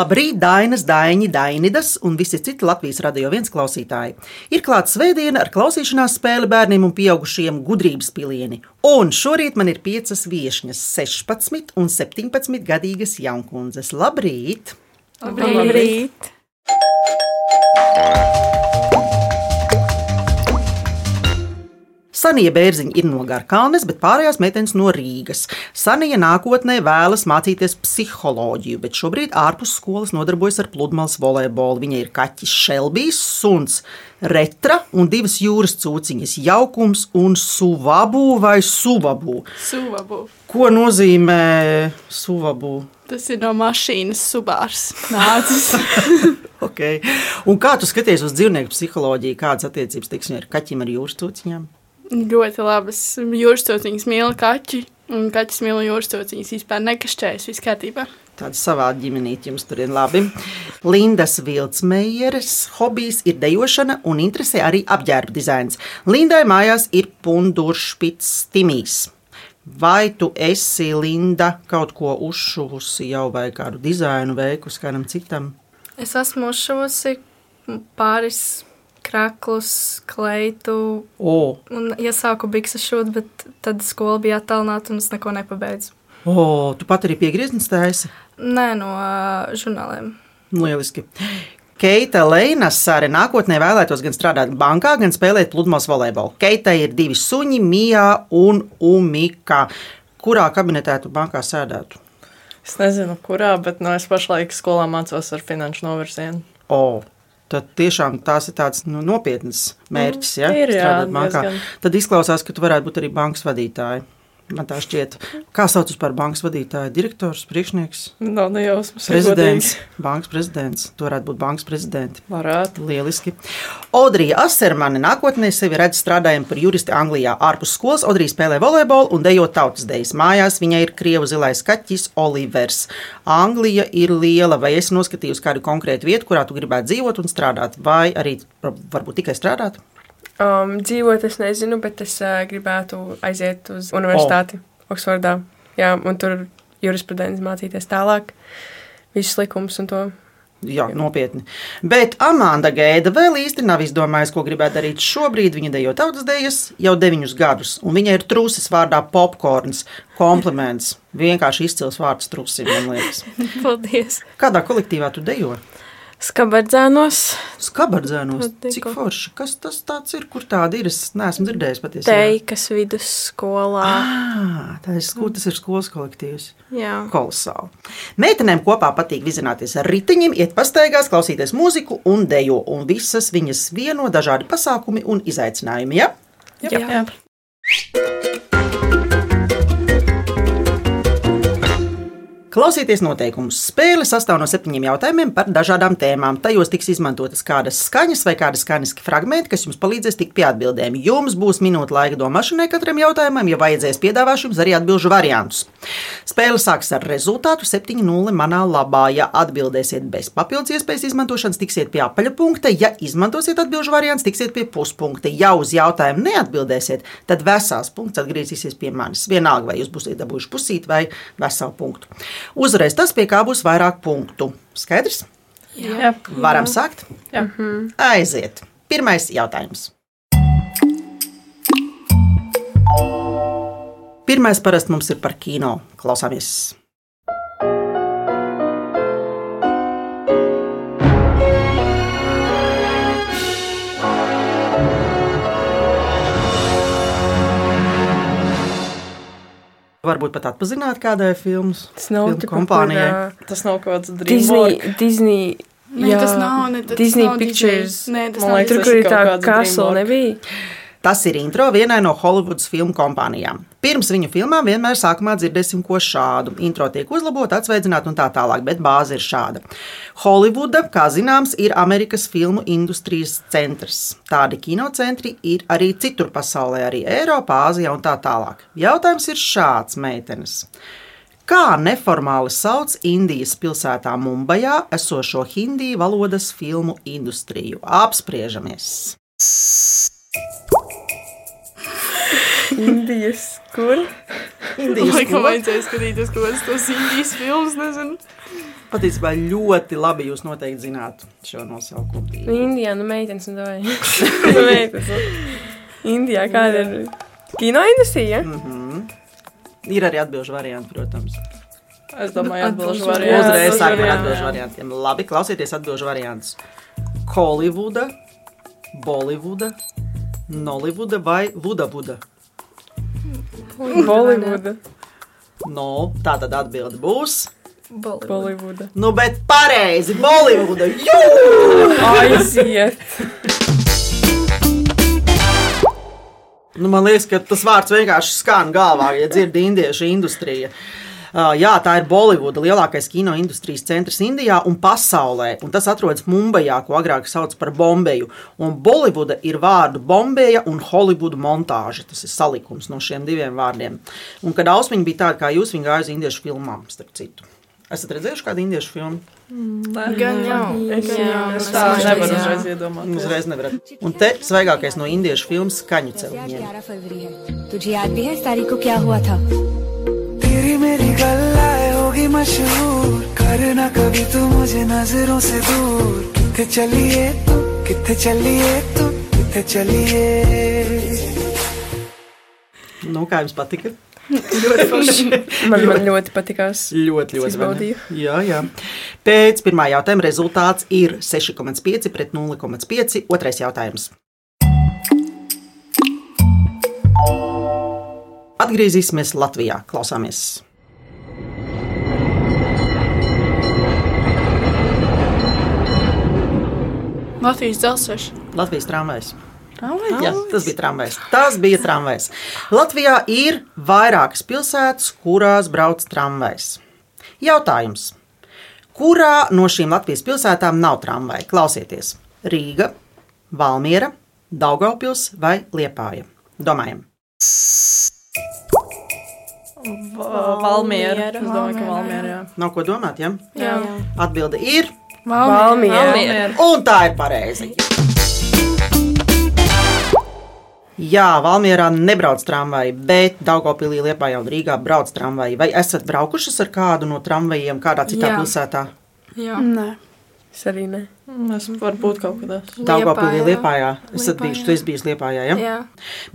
Labrīt, Dainas, Daini, Dainidas un visi citi Latvijas radio viens klausītāji. Ir klāta svētdiena ar klausīšanās spēli bērniem un pieaugušiem gudrības pilieni. Un šorīt man ir piecas viesņas, 16 un 17 gadīgas jaunkundzes. Labrīt! Labrīt! Labrīt. Sanija Bērziņa ir no Garkalnes, bet pārējās meitenes no Rīgas. Sanija nākotnē vēlas mācīties psiholoģiju, bet šobrīd ārpus skolas nodarbojas ar pludmales volejbolu. Viņa ir kaķis Šelbijs, suns retra un divas jūras cūciņas - jaukums un suvabu vai suvabu. Suvabu. Ko nozīmē suvabu? Tas ir no mašīnas subārs nācis. okay. Un kā tu skaties uz dzīvnieku psiholoģiju, kādas attiecības teiksim, ar kaķiem ar jūras cūciņām? Ļoti labas jūras cūciņas mīl kaķi. Un kaķis mīl jūras cūciņas. Vispār nekašķējas, viss kārtībā. Tāda savāda ģimenīte jums tur ir labi. Lindas Viltsmejeres hobijs ir dejošana un interesē arī apģērba dizains. Lindai mājās ir punduršpits Timijs. Vai tu esi, Linda, kaut ko uzšuvusi jau vai kādu dizainu veikusi kādam citam? Es esmu uzšuvusi pāris kraklus, kleitu. O. Un iesāku bikses šūt, bet tad skola bija attālināta un es neko nepabeidzu. O, tu pat arī piegrieznis taisi? Nē, no uh, žurnāliem. Lieliski. Keita Leinas arī nākotnē vēlētos gan strādāt bankā, gan spēlēt pludmales volejbolu. Keita ir divi suņi, Mija un Umika. Kurā kabinetā tu bankā sēdētu? Es nezinu, kurā, bet no nu, es pašlaik skolā mācos ar finanšu novirzienu. O, tad tiešām tās ir tāds nu, nopietns mērķis. Ja, ir, jā, tad izklausās, ka tu varētu būt arī bankas vadītāja. Man tā šķiet, kā sauc par bankas vadītāju, direktors, priekšnieks. Nav nejausmas. Prezidents, bankas prezidents. Tu varētu būt bankas prezidents. Varētu. Lieliski. Odrija Asermane nākotnē sevi redz strādājot par juristi Anglijā. Ārpus skolas Odrija spēlē volejbolu un dejo tautas dejas. Mājās viņai ir krievu zilais kaķis Olivers. Anglija ir liela, vai esi noskatījusi kādu konkrētu vietu, kurā tu gribētu dzīvot un strādāt, vai arī varbūt tikai strādāt? Um, dzīvot es nezinu, bet es uh, gribētu aiziet uz universitāti oh. Oksfordā. Jā, un tur jurisprudenci mācīties tālāk, visus likumus un to. Jā, nopietni. Bet Amanda Gēda vēl īsti nav izdomājusi, ko gribētu darīt šobrīd. Viņa dejo tautas dejas jau deviņus gadus, un viņai ir trusis vārdā popkorns. Kompliments. Vienkārši izcils vārds trusim, man liekas. Paldies. Kādā kolektīvā tu dejo? Skabardzēnos. Skabardzēnos. Cik forši. Kas tas ir? Kur tāda ir? Es neesmu dzirdējis patiesībā. Teikas vidusskolā. Ah, tā ir skolu, tas ir skolas kolektīvs. Jā. Kolosāli. Meitenēm kopā patīk vizināties ar riteņiem, iet pastaigās, klausīties mūziku un dejo. Un visas viņas vieno dažādi pasākumi un izaicinājumi. Ja? Jā. Jā. Jā. Klausieties noteikumus. Spēle sastāv no septiņiem jautājumiem par dažādām tēmām. Tajos tiks izmantotas kādas skaņas vai kādi skaņiski fragmenti, kas jums palīdzēs tikt pie atbildēm. Jums būs minūte laika domāšanai katram jautājumam, ja vajadzēs piedāvāšu jums arī atbildžu variantus. Spēle sāks ar rezultātu 7-0 manā labā. Ja atbildēsiet bez papildus iespējas izmantošanas, tiksiet pie apaļa punkta. Ja izmantosiet atbildžu variants, tiksiet pie puspunkta. Ja uz jautājumu neatbildēsiet, tad vesels punkts atgriezīsies pie manis. Vienalga, vai jūs būsiet dabūjuši pusīt vai veselu punktu. Uzreiz tas, pie kā būs vairāk punktu. Skaidrs? Jā. Varam sākt? Jā. Mhm. Aiziet. Pirmais jautājums. Pirmais parasti mums ir par kino. Klausāmies! Varbūt pat atpazināt kādai filmas tas nav filmu kompānijai. Kur, tas nav kaut kāds Disney. Disney Nē, jā, tas nav ne, tas Disney nav Pictures. Disney. Nē, tas Man liekas, tur, kur ir tā kasla nebija. Tas ir intro vienai no Holivudas filmu kompānijām. Pirms viņu filmām vienmēr sākumā dzirdēsim ko šādu. Intro tiek uzlabota, atsveicināta un tā tālāk, bet bāze ir šāda. Holivuda, kā zināms, ir Amerikas filmu industrijas centrs. Tādi kinocentri ir arī citur pasaulē, arī Eiropā, Āzijā un tā tālāk. Jautājums ir šāds, meitenes. Kā neformāli sauc Indijas pilsētā Mumbajā esošo hindi valodas filmu industriju? Apspriežamies! Indijas kur? Indijas Laikam vajadzēja skatīties kaut kādas tos indijas filmas, nezinu. Patiesībā ļoti labi jūs noteikti zināt šo nosaukumu. Nu, Indijā, nu, meitenes, nu, vai. nu, meitenes. Indijā kāda ir kino industrija? Mhm. Ir arī atbildžu varianti, protams. Es domāju, Atbilžu variantu. Uzreiz sākam ar varianti. atbildžu variantiem. Labi, klausieties atbildžu variantus. Holivuda, Bolivuda, Nolivuda vai Vudavuda? Bolivuda. No, tā tad atbilde būs. Bollywood. Bolivuda. Nu, bet pareizi, Bolivuda. Jū! Aiziet! Nu, man liekas, ka tas vārds vienkārši skan galvā, ja dzird indiešu industrija. Uh, jā, tā ir Bolivuda, lielākais kino industrijas centrs Indijā un pasaulē. Un tas atrodas Mumbajā, ko agrāk sauc par Bombeju. Un Bolivuda ir vārdu Bombeja un Holivuda montāža. Tas ir salikums no šiem diviem vārdiem. Un kad Ausmiņa bija tāda kā jūs, viņa gāja uz indiešu filmām, starp citu. Esat redzējuši kādu indiešu filmu? Gan jau. Tā nevar uzreiz iedomāties. Uzreiz nevarat. Un te svaigākais no indiešu filmas skaņu celiņiem. ग्यारह फरवरी है तुझे याद भी है इस तारीख को क्या हुआ था तेरी मेरी गल्लाए होगी मशहूर करना कभी तू मुझे नजरों से दूर किथे चलिए तू किथे चलिए तू किथे चलिए Nu, kā jums patika? Man, man ļoti patikās. Ļoti, ļoti Izbaudīju. labi. Jā, jā. Pēc pirmā jautājuma rezultāts ir 6,5 pret 0,5. Otrais jautājums. Atgriezīsimies Latvijā. Klausāmies! Latvijas dzelzceļš. Latvijas tramvajs. Jā, tas bija tramvajs. Tas bija tramvajs. Latvijā ir vairākas pilsētas, kurās brauc tramvajs. Jautājums. Kurā no šīm Latvijas pilsētām nav tramvaja? Klausieties! Rīga, Valmiera, Daugaupils vai Liepāja? Domājam! Valmiera. Es domāju, ka Valmiera. jā. Nav ko domāt, ja? Jā. Atbilde ir, Valmiera. Valmiera. un tā ir pareizi. Jā, Valmjerā nebrauc tramvaji, bet Daugopilī, Liepājā un Rīgā brauc tramvaji. Vai esat braukušas ar kādu no tramvajiem kādā citā Jā. pilsētā? Jā. Nē. Es arī ne. Es varbūt kaut kādā. Daugopilī, Liepājā. Esat bijuši, tu esi bijis Liepājā, ja? Jā.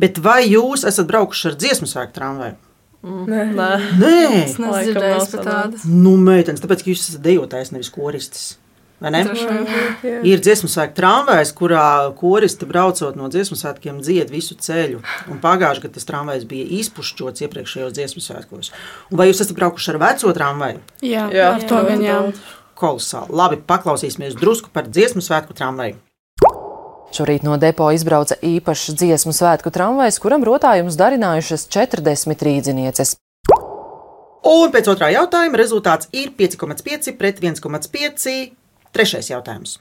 Bet vai jūs esat braukuši ar dziesmu svēku tramvaju? Nē. Nē. Nē! Es nedzirdēju par tādu. Nu, meitenes, tāpēc, ka jūs esat dejotājs, nevis koristis. Vai ne? Droši vien. Ir dziesmu svētku tramvajs, kurā koristi braucot no dziesmu svētkiem dzied visu ceļu. Un pagājušajā gadā tas tramvajs bija izpušķots iepriekšējos dziesmu svētkos. Un vai jūs esat braukuši ar veco tramvaju? Jā, Jā, ar to gan jā. Kolosāli. Labi, paklausīsimies drusku par dziesmu svētku tramvaju. Šorīt no depo izbrauca īpašs dziesmu svētku tramvajs, kuram rotājumus darinājušas 40 rīdzinieces. Un pēc otrā jautājuma rezultāts ir 5,5 pret 1,5. Trešais jautājums.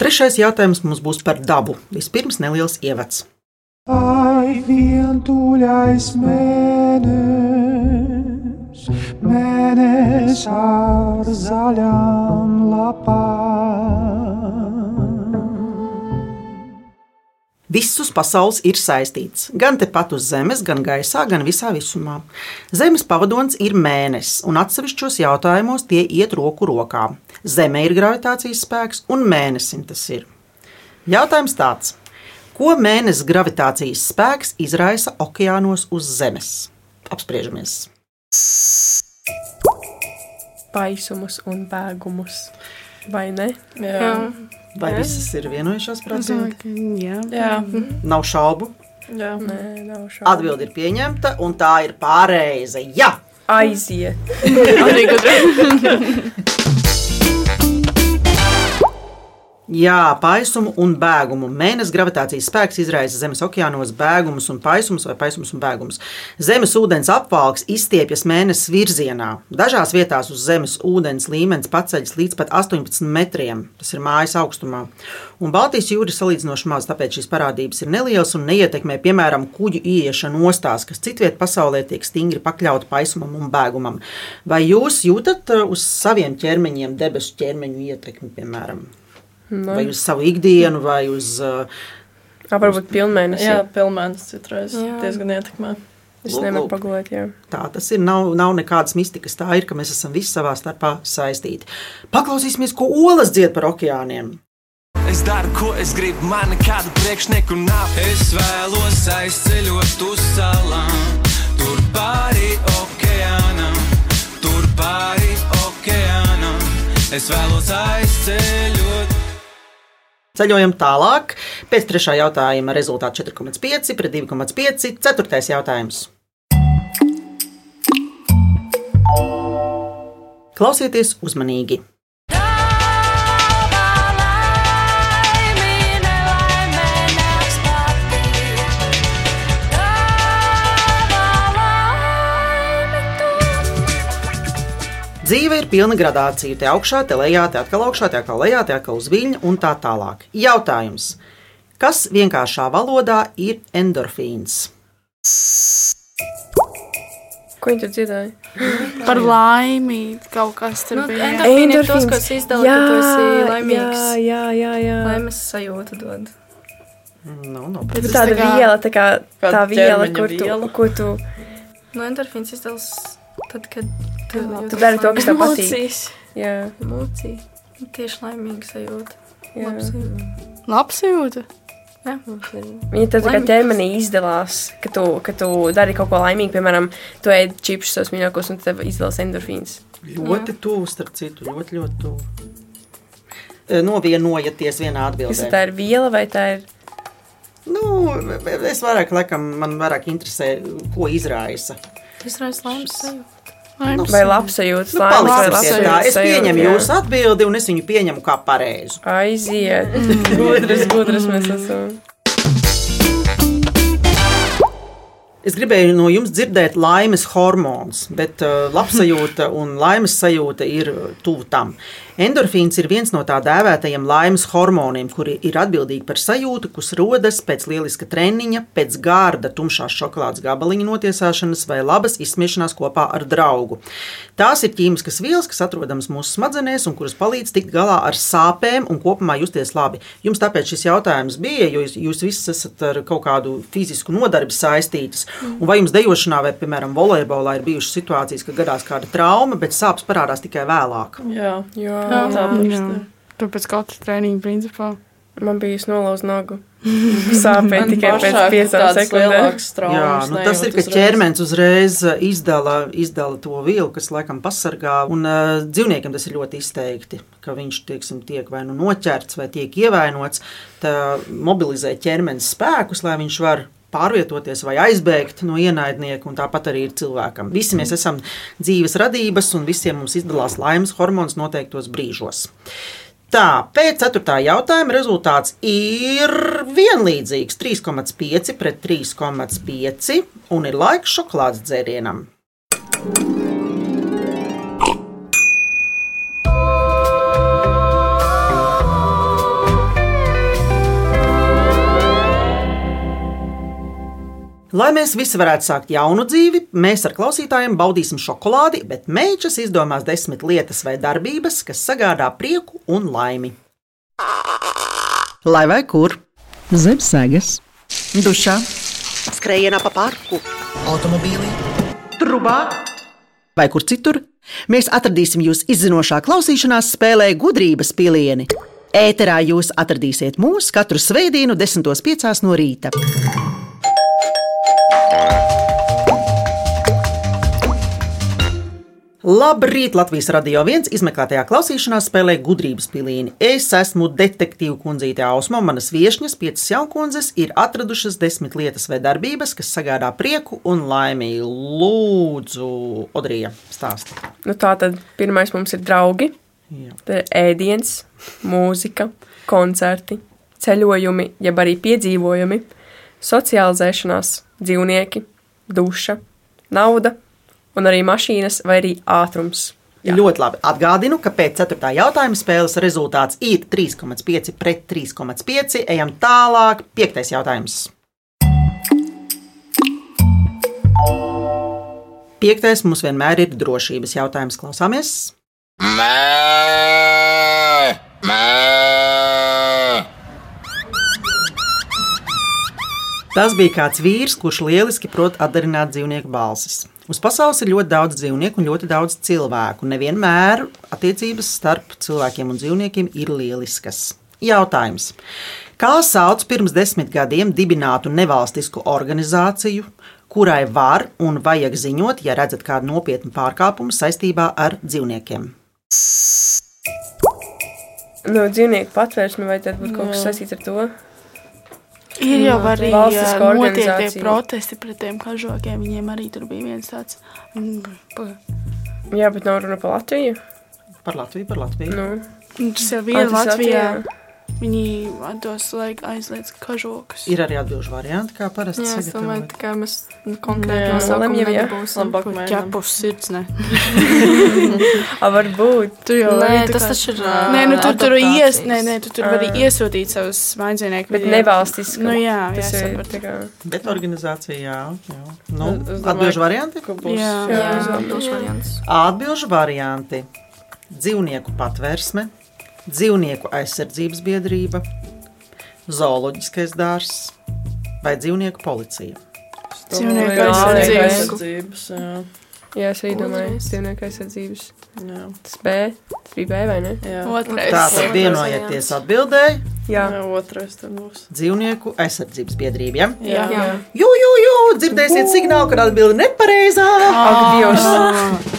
Trešais jautājums mums būs par dabu. Vispirms neliels ievads. Ai, vientuļais mēnesis, mēnesis ar zaļām lapām. Viss uz pasaules ir saistīts. Gan tepat uz Zemes, gan gaisā, gan visā visumā. Zemes pavadonis ir mēnesis, un atsevišķos jautājumos tie iet roku rokā. Zeme ir gravitācijas spēks, un mēnesim tas ir. Jautājums tāds: ko mēnesis gravitācijas spēks izraisa okeānos uz Zemes? Apspriežamies! Paisumus un bēgumus. Vai ne? Jā. Vai visas ir vienojušās ka jā. Jā. Nav šaubu. Jā. Nē, nav šādu. Atbilde ir pieņemta, un tā ir pareiza. Jā! Aiziet. Jā, paisumu un bēgumu. Mēnesis gravitācijas spēks izraisa Zemes okeānos bēgumus un paisumus vai paisumus un bēgumus. Zemes ūdens apvalks izstiepjas mēnesis virzienā. Dažās vietās uz Zemes ūdens līmenis paceļas līdz pat 18 metriem. Tas ir mājas augstumā. Un Baltijas jūra ir salīdzinoši maz, tāpēc šīs parādības ir nelielas un neietekmē, piemēram, kuģu ieiešanu ostās, kas citviet pasaulē tiek stingri pakļauti paisumam un bēgumam. Vai jūs jūtat uh, uz saviem ķermeņiem debesu ķermeņu ietekmi, piemēram? Vai uz savu ikdienu, vai uz uh, Ā, varbūt pilnmēnesis. Jā, pilnmēnesis citreiz Jā. diezgan ietekmē. Es nevaru pagulēt, jā. Tā tas ir. Nav, nav nekādas mistikas. Tā ir, ka mēs esam visi savā starpā saistīti. Paklausīsimies, ko olas dzied par okeāniem. Es daru, ko es gribu, man nekādu priekšnieku nav. Es vēlos aizceļot uz salām, tur pāri okeānam, tur pāri okeānam. Es vēlos aizceļot. Ceļojam tālāk. Pēc trešā jautājuma rezultāts 4,5 pret 2,5. Ceturtais jautājums. Klausieties uzmanīgi! Dzīve ir pilna gradāciju. Te augšā, te lejā, te atkal augšā, te atkal lejā, te atkal uz viļņa un tā tālāk. Jautājums. Kas vienkāršā valodā ir endorfīns? Ko viņi tur dziedāja? Par laimi kaut kas tur Nu, bija. endorfīni ir tos, ko es izdalu, kad tu esi laimīgs. Jā, jā, jā. jā. Laimes sajūta dod. Nu, nu, Bet Tas tāda tā kā- viela, tā kā tā viela, kur tu, viela. ko tu, Nu, endorfīns izdals tad, kad tu, tu dari to, kas tev patīk. Emocijas. Jā, Emocija. Tieši laimīga sajūta. jā. Labs sajūta. Jā. Viņa tad kā ķermenī izdalās, ka tu, ka tu dari kaut ko laimīgu, piemēram, tu ēd čipsus savus mīļākos, un tev izdalās endorfīns. ļoti tuvu, starp citu, ļoti, ļoti tuvu. E, Novienojaties vienā Kas atbildē. tā ir viela vai tā ir? Nu, es vairāk, laikam, man vairāk interesē, ko izraisa. Izraisa laimes sajūta. Laimes. Vai labsajūtas Nu, laimes vai labsajūtas Es pieņemu jā. jūsu atbildi, un es viņu pieņemu kā pareizu. Aiziet. Gudras, gudras mēs esam. Es gribēju no jums dzirdēt laimes hormonus, bet uh, labsajūta un laimes sajūta ir uh, tuvu tam. Endorfīns ir viens no tā dēvētajiem laimes hormoniem, kuri ir atbildīgi par sajūtu, kas rodas pēc lieliska treniņa, pēc gārda, tumšās šokolādes gabaliņa notiesāšanas vai labas izsmiešanās kopā ar draugu. Tās ir ķīmiskas vielas, kas atrodamas mūsu smadzenēs un kuras palīdz tikt galā ar sāpēm un kopumā justies labi. Jums tāpēc šis jautājums bija, jo jūs, jūs visi esat ar kaut kādu fizisku nodarbi saistītas. Un vai jums dejošanā vai, piemēram, volejbolā ir bijušas situācijas, ka gadās kāda trauma, bet sāpes parādās tikai vēlāk? Jā, Jā, Jā, tā jā. Tu pēc katra treniņa principā. man bija snolauz nagu. Sāpēja tikai pēc pašā piecām tādas sekundēm. lielākas Jā, nu, tas ir, ka uzreiz. ķermenis uzreiz uh, izdala, izdala to vielu, kas laikam pasargā. Un uh, dzīvniekiem tas ir ļoti izteikti, ka viņš tieksim, tiek vai nu noķerts, vai tiek ievainots. Tā mobilizē ķermenis spēkus, lai viņš var pārvietoties vai aizbēgt no ienaidnieka, un tāpat arī ir cilvēkam. Visi mēs esam dzīves radības, un visiem mums izdalās laimes hormons noteiktos brīžos. Tā, pēc ceturtā jautājuma rezultāts ir vienlīdzīgs 3,5 pret 3,5 un ir laiks šokolādes dzērienam. Lai mēs visi varētu sākt jaunu dzīvi, mēs ar klausītājiem baudīsim šokolādi, bet meitas izdomās desmit lietas vai darbības, kas sagādā prieku un laimi. Lai vai kur? Zem sēgas, dušā, skrējienā pa parku, automobīlī, trubā vai kur citur. Mēs atradīsim jūs izzinošā klausīšanās spēlē gudrības pilieni. Ēterā jūs atradīsiet mūs katru svētdienu, 10.5. no rīta. Labrīt! Latvijas radio viens izmeklētajā klausīšanās spēlē gudrības pilīni. Es esmu detektīva kundzīte Ausma, manas viesņas, piecas jaunkundzes, ir atradušas desmit lietas vai darbības, kas sagādā prieku un laimi. Lūdzu, Odrija, stāsti. Nu, tā tad pirmais mums ir draugi, Jā. tad ir ēdiens, mūzika, koncerti, ceļojumi, jeb arī piedzīvojumi, socializēšanās, dzīvnieki, duša, nauda un arī mašīnas vai arī ātrums. Jā. Ļoti labi. Atgādinu, ka pēc 4. jautājuma spēles rezultāts ir 3,5 pret 3,5. Ejam tālāk. 5. jautājums. Piektais mums vienmēr ir drošības jautājums. Klausāmies! Tas bija kāds vīrs, kurš lieliski prot atdarināt dzīvnieku balsis. Uz pasaules ir ļoti daudz dzīvnieku un ļoti daudz cilvēku. Nevienmēr attiecības starp cilvēkiem un dzīvniekiem ir lieliskas. Jautājums. Kā sauc pirms desmit gadiem dibinātu nevalstisku organizāciju, kurai var un vajag ziņot, ja redzat kādu nopietnu pārkāpumu saistībā ar dzīvniekiem? No dzīvnieku patvērsme vai tad būtu kaut kas saistīts ar to? Ir jau arī ā, notiek tie protesti pret tiem kažokiem. Viņiem arī tur bija viens tāds. mm, Jā, bet nav runa par Latviju. Par Latviju, par Latviju. Nu, Tas jau bija tas Latvijā. Latvijā. Viņi atdos laik aizliedz kažokus. Ir arī atbildžu varianti, kā parasti. Jā, es domāju, kā mēs konkrēti lemjam, jā. nebūsim. Labāk mēģinām. ķepus sirds, ne? a, varbūt. Tu jau Nē, tā tas taču ir. Nē, nu tu tur ies, nē, nē, tu tur vari iesūtīt savus maidzīniekus. Bet nevalstiski. Nu jā, jā, tas ir kā. Bet organizācija, jā. jā. Nu, atbildžu varianti? Ka būs Jā. Jā, Jā, atbildes variants. Atbilžu varianti - dzīvnieku patvērsme, dzīvnieku aizsardzības biedrība, zooloģiskais dārzs vai dzīvnieku policija. Dzīvnieku aizsardzības. Jā, Jā, es arī domāju, dzīvnieku aizsardzības. jā, Tas B, tas bija B vai ne? jā. Otrais. Tā tad vienojieties atbildēji Jā. jā otrais tad būs. - dzīvnieku aizsardzības biedrība. Ja? Jā, Jā. Jū, jū, jū, dzirdēsiet signālu, kad atbildi nepareizā. Ak, Dievs!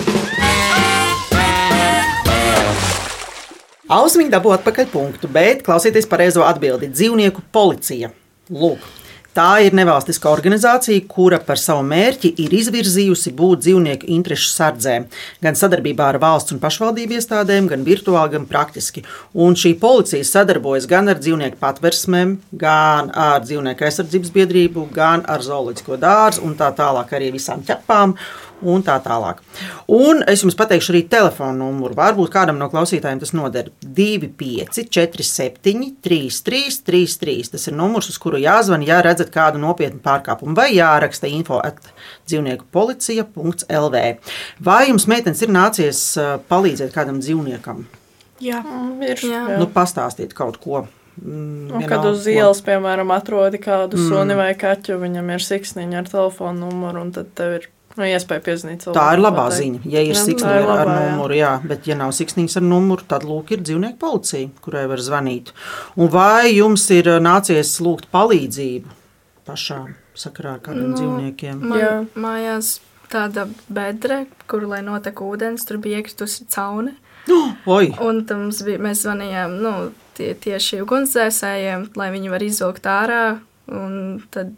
Ausmiņa dabū atpakaļ punktu, bet klausieties pareizo atbildi - dzīvnieku policija. Lūk. Tā ir nevalstiska organizācija, kura par savu mērķi ir izvirzījusi būt dzīvnieku interesu sardzē, gan sadarbībā ar valsts un pašvaldību iestādēm, gan virtuāli, gan praktiski. Un šī policija sadarbojas gan ar dzīvnieku patversmēm, gan ar dzīvnieku aizsardzības biedrību, gan ar zooloģisko dārzu un tā tālāk arī visām ķepām. Un tā tālāk. Un es jums pateikšu arī telefonu numuru. Varbūt kādam no klausītājiem tas noder 25, 47, 33, 33. Tas ir numurs, uz kuru jāzvan, ja redzat kādu nopietnu pārkāpumu, vai jāraksta info at dzīvnieku policija.lv. Vai jums, meitenes, ir nācies ā, palīdzēt kādam dzīvniekam? Jā. Mm, ir. Jā. Nu, pastāstīt kaut ko. Mm, Un, kad uz ielas, piemēram, atrodi kādu mm. suni vai kaķu, viņam ir siksniņa ar telefonu numuru, un tad tev ir nu, iespēja piezvanīt cilvēkam. Tā ir labā pateikt. ziņa. Ja ir Jā, tā siksniņa ir ar, ar labā, jā. numuru, jā, bet ja nav siksniņas ar numuru, tad lūk, ir dzīvnieku policija, kurai var zvanīt. Un vai jums ir nācies lūgt palīdzību pašām sakarā ar kādiem Nu, no, dzīvniekiem? Man Jā. mājās tāda bedre, kur, lai notek ūdens, tur bija iekritusi caune. Oi, Un tam mums bija, mēs zvanījām nu, tie, tieši ugunsdzēsējiem, lai viņi var izvilkt ārā. Un tad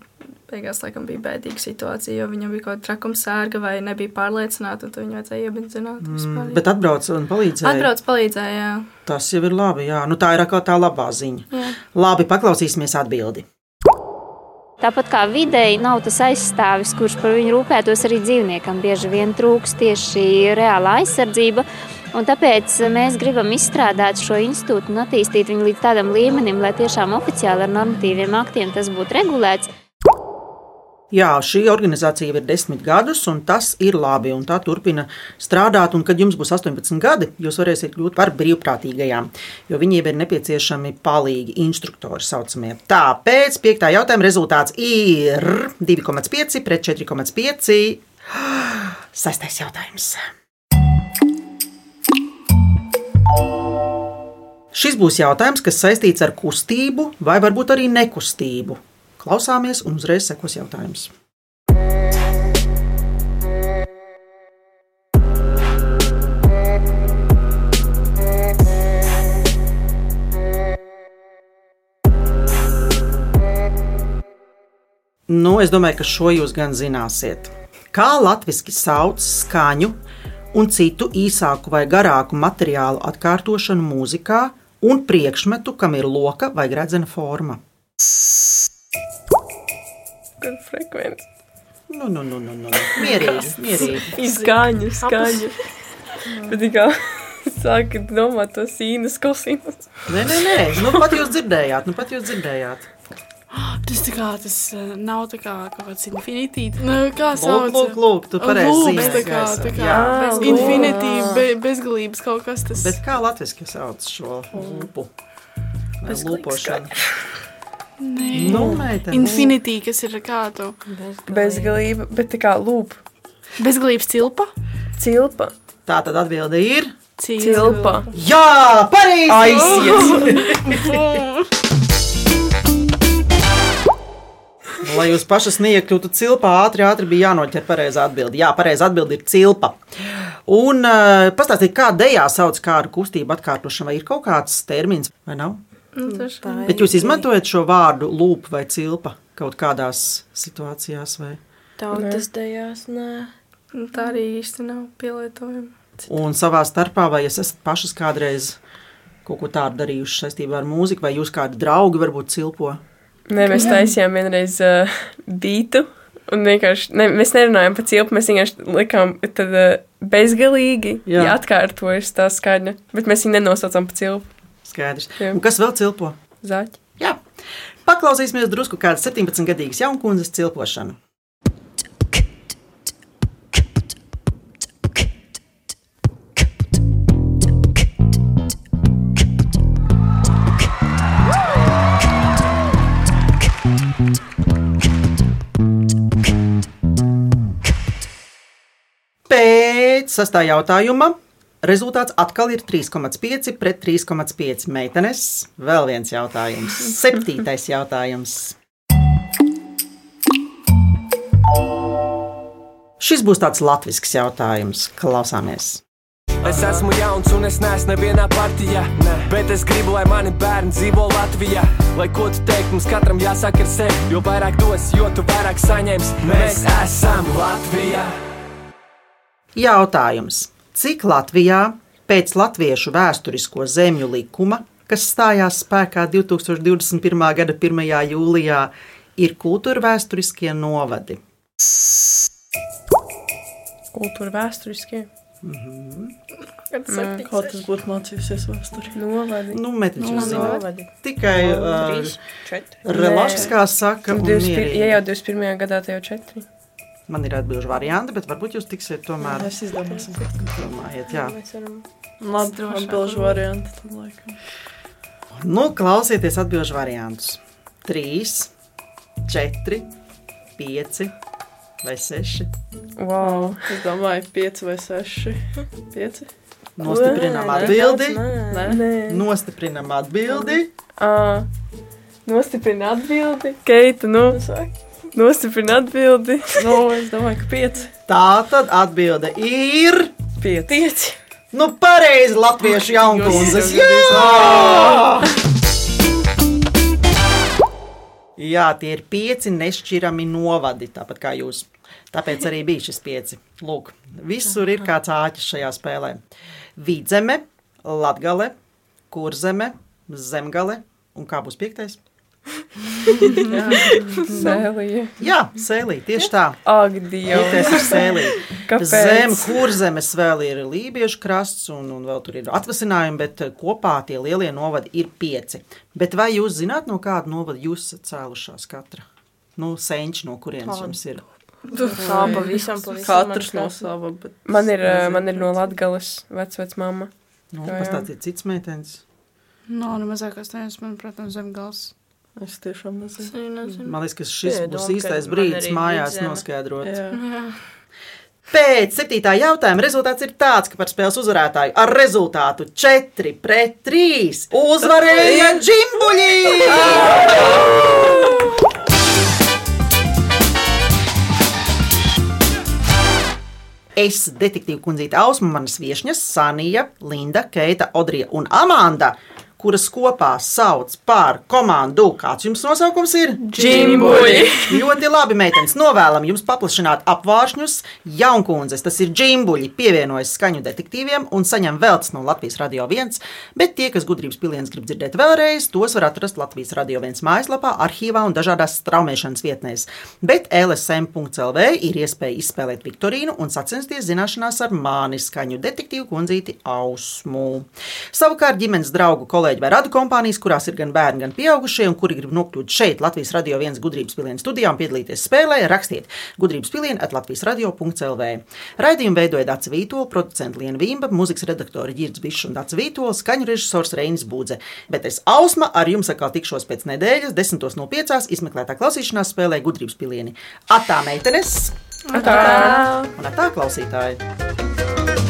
beigās laikam bija bēdīga situācija, jo viņam bija kaut kāda trakuma sērga vai nebija pārliecināta, un tad viņu vajadzēja iebindzināt. mm, bet atbrauc un palīdzēja. Atbrauc palīdzēja, jā. Tas jau ir labi. Jā. Nu, tā ir atkal tā labā ziņa. jā. Labi, paklausīsimies atbildi. Tāpat kā vidēji nav tas aizstāvis, kurš par viņu rūpētos arī dzīvniekam, bieži vien trūks tieši reāla aizsardzība. Un tāpēc mēs gribam izstrādāt šo institūtu un attīstīt viņu līdz tādam līmenim, lai tiešām oficiāli ar normatīviem aktiem tas būtu regulēts. Jā, šī organizācija jau ir desmit gadus, un tas ir labi. Tā turpina strādāt. Un, kad jums būs 18 gadi, jūs varēsiet kļūt par brīvprātīgajām, jo viņiem ir nepieciešami palīgi instruktori. Saucamie. Tāpēc piektā jautājuma rezultāts ir 2,5 pret 4,5. Sastais jautājums. Šis būs jautājums, kas saistīts ar kustību vai varbūt arī nekustību. Klausāmies, un uzreiz sekos jautājums. Nu, es domāju, ka šo jūs gan zināsiet. Kā latviešu sauc skaņu un citu īsāku vai garāku materiālu atkārtošanu mūzikā un priekšmetu, kam ir loka vai gredzena forma? Kur frekvents? Nu, nu, nu, nu, nu. Mierīgi, mierīgi. Skaņu, skaņu. Bet kā sāka domāt to sīnas kosinus. Nē, nē, nē. Nu, pat jūs dzirdējāt, nu, pat jūs dzirdējāt. Tas tā kā tas eh, nav tā kā kaut kāds infinitīvs. Nu, kā sauc? lūk, lūk, tu pareizi zīmē tā kā, tā kā Jā. lūk. infinitīva, be, bezgalības kaut kas tas. Bet kā latviešu sauc šo Bezgalīgs lūpošanu? Nē, Nu, meitene. Infinity, kas ir kādu Bezgalība, bet tā kā lūpa. bezgalības cilpa. Cilpa. Tā tad atbilde ir. Cilpa. Jā, pareizi! Aiziet! Lai jūs pašas neiekļūtu cilpā, ātri, ātri bija jānoķer pareizā atbilde. Jā, pareizā atbilde ir cilpa. Un uh, pastāstiet, kā dejā sauc kādu kustību atkārtošanu, vai ir kaut kāds termins, vai nav? Nu, ir. Bet jūs izmantojat šo vārdu lūpa vai cilpa kaut kādās situācijās, vai? Tautas dejās, nē. Nu, Tā arī īsti nav pielietojama. Un savā starpā, vai jūs esat pašas kādreiz kaut ko tādu darījuši saistībā ar mūziku, vai jūs kādi draugi varbūt cilpo? Nē, mēs taisījām vienreiz uh, bītu. Un vienkārši ne, mēs nerunājām par cilpu, mēs vienkārši likām, tad uh, bezgalīgi Jā. ja atkārtojas tā skaņa. Bet mēs viņu nenosaucām par cilpu. Skaidrs. Jā. Un kas vēl cilpo? Zaķi. Jā. Paklausīsimies drusku kādas 17-gadīgas jaunkundzes cilpošanu. Pēc sastā jautājuma rezultāts atkal ir 3,5 pret 3,5 meitenes. Vēl viens jautājums. Septītais jautājums. Šis būs tāds latvisks jautājums. Klausāmies! Es esmu jauns un es neesmu nevienā partijā. Ne. Bet es gribu, lai mani bērni dzīvo Latvijā. Lai ko tu teikt, mums katram jāsaka ar sevi. Jo vairāk dos, jo tu vairāk saņemsi. Mēs esam Latvijā. Jautājums. Cik Latvijā pēc latviešu vēsturisko zemju likuma, kas stājās spēkā 2021. gada 1. jūlijā, ir kultūra vēsturiskie novadi? Kultūra vēsturiskie. Kā tas būtu mācījusies vēsturē? Novadi. Nu, zina. novadi. Tikai uh, četri. Relāšskā saka, Nu, un 21, mierīgi. ja jau 21. gadā, tad jau četri. Man ir atbildīgi varianti, bet varbūt jūs tiksiet tomēr. Mēs izdomāsim. Domājiet, jā. Mēs varam. Labi, atbilžu variantu. Tad laikam. Nu, klausieties atbildžu variantus. 3, 4, 5 vai 6. Wow. Es domāju, 5 vai 6. 5. Nostiprinām atbildi. Nē, nē. Nostiprinām atbildi. Ā, Nostiprina atbildi. Keita, nu. Nostiprina atbildi. Nu, es domāju, ka 5. Tā tad atbilde ir. 5. 5. Nu, pareizi latviešu jaunkundzes. Jā! Jā, tie ir pieci nešķirami novadi, tāpat kā jūs. Tāpēc arī bija šis pieci. Lūk, visur ir kāds āķis šajā spēlē. Vidzeme, latgale, kurzeme, zemgale un kā būs piektais? Sēlija. Jā, sēlī, tieši tā. Ak, Dievs. ir sēlī. Kāpēc? Zem kurzemes vēl ir lībiešu krasts, un, un vēl tur ir atvasinājumi, bet eh, kopā tie lielie novadi ir pieci. Bet vai jūs zināt, no kāda novada jūs esat cēlušās katra? Nu, senči, no kurienes jums ir? Tā pavisam, pavisam. Katrs no sava. Bet Man ir, man ir no Latgales vecvec mamma. Nu, pastāstiet cits meitenes. Nav no, nemazākās tādas, manuprāt, no zemgals. Es tiešām nezinu. Man liekas, ka šis Piedomā, būs ka īstais brīdis mājās vidzeme. noskaidrot. Jā. Pēc septītā jautājuma rezultāts ir tāds, ka par spēles uzvarētāju ar rezultātu 4 pret 3 uzvarēja Džimbuļi! Es, detektīva kundzīte Ausma, manas viesņas Sanija, Linda, Keita, Odrija un Amanda, kuras kopā sauc par komandu. Kāds jums nosaukums ir? Džimbuļi! Ļoti labi, meitenes. Novēlam jums paplašināt apvāršņus. Jaunkundzes, tas ir džimbuļi, pievienojas skaņu detektīviem un saņem veltes no Latvijas Radio 1. Bet tie, kas gudrības piliens grib dzirdēt vēlreiz, tos var atrast Latvijas Radio 1 mājaslapā, arhīvā un dažādās straumēšanas vietnēs. Bet LSM.CLV ir iespēja izspēlēt Viktorīnu un sacensties zināšanās ar mani skaņu detektīvu kundzīti Ausmu. Savukārt ģimenes draugu kolēģi kolēģi vai radu kompānijas, kurās ir gan bērni, gan pieaugušie, un kuri grib nokļūt šeit, Latvijas radio viens gudrības pilienas studijā un piedalīties spēlē, rakstiet gudrības pilienu at Latvijas radio.lv. Raidījumu veidoja Dācis Vītola, producents Liena Vimba, mūzikas redaktori Girds Bišs un Dācis Vītola, skaņu režisors Reinis Budze. Bet es Ausma ar jums atkal tikšos pēc nedēļas, 10.05. izmeklētā klausīšanās spēlē gudrības pilieni. Atā meitenes! Tā! Un tā klausītāji!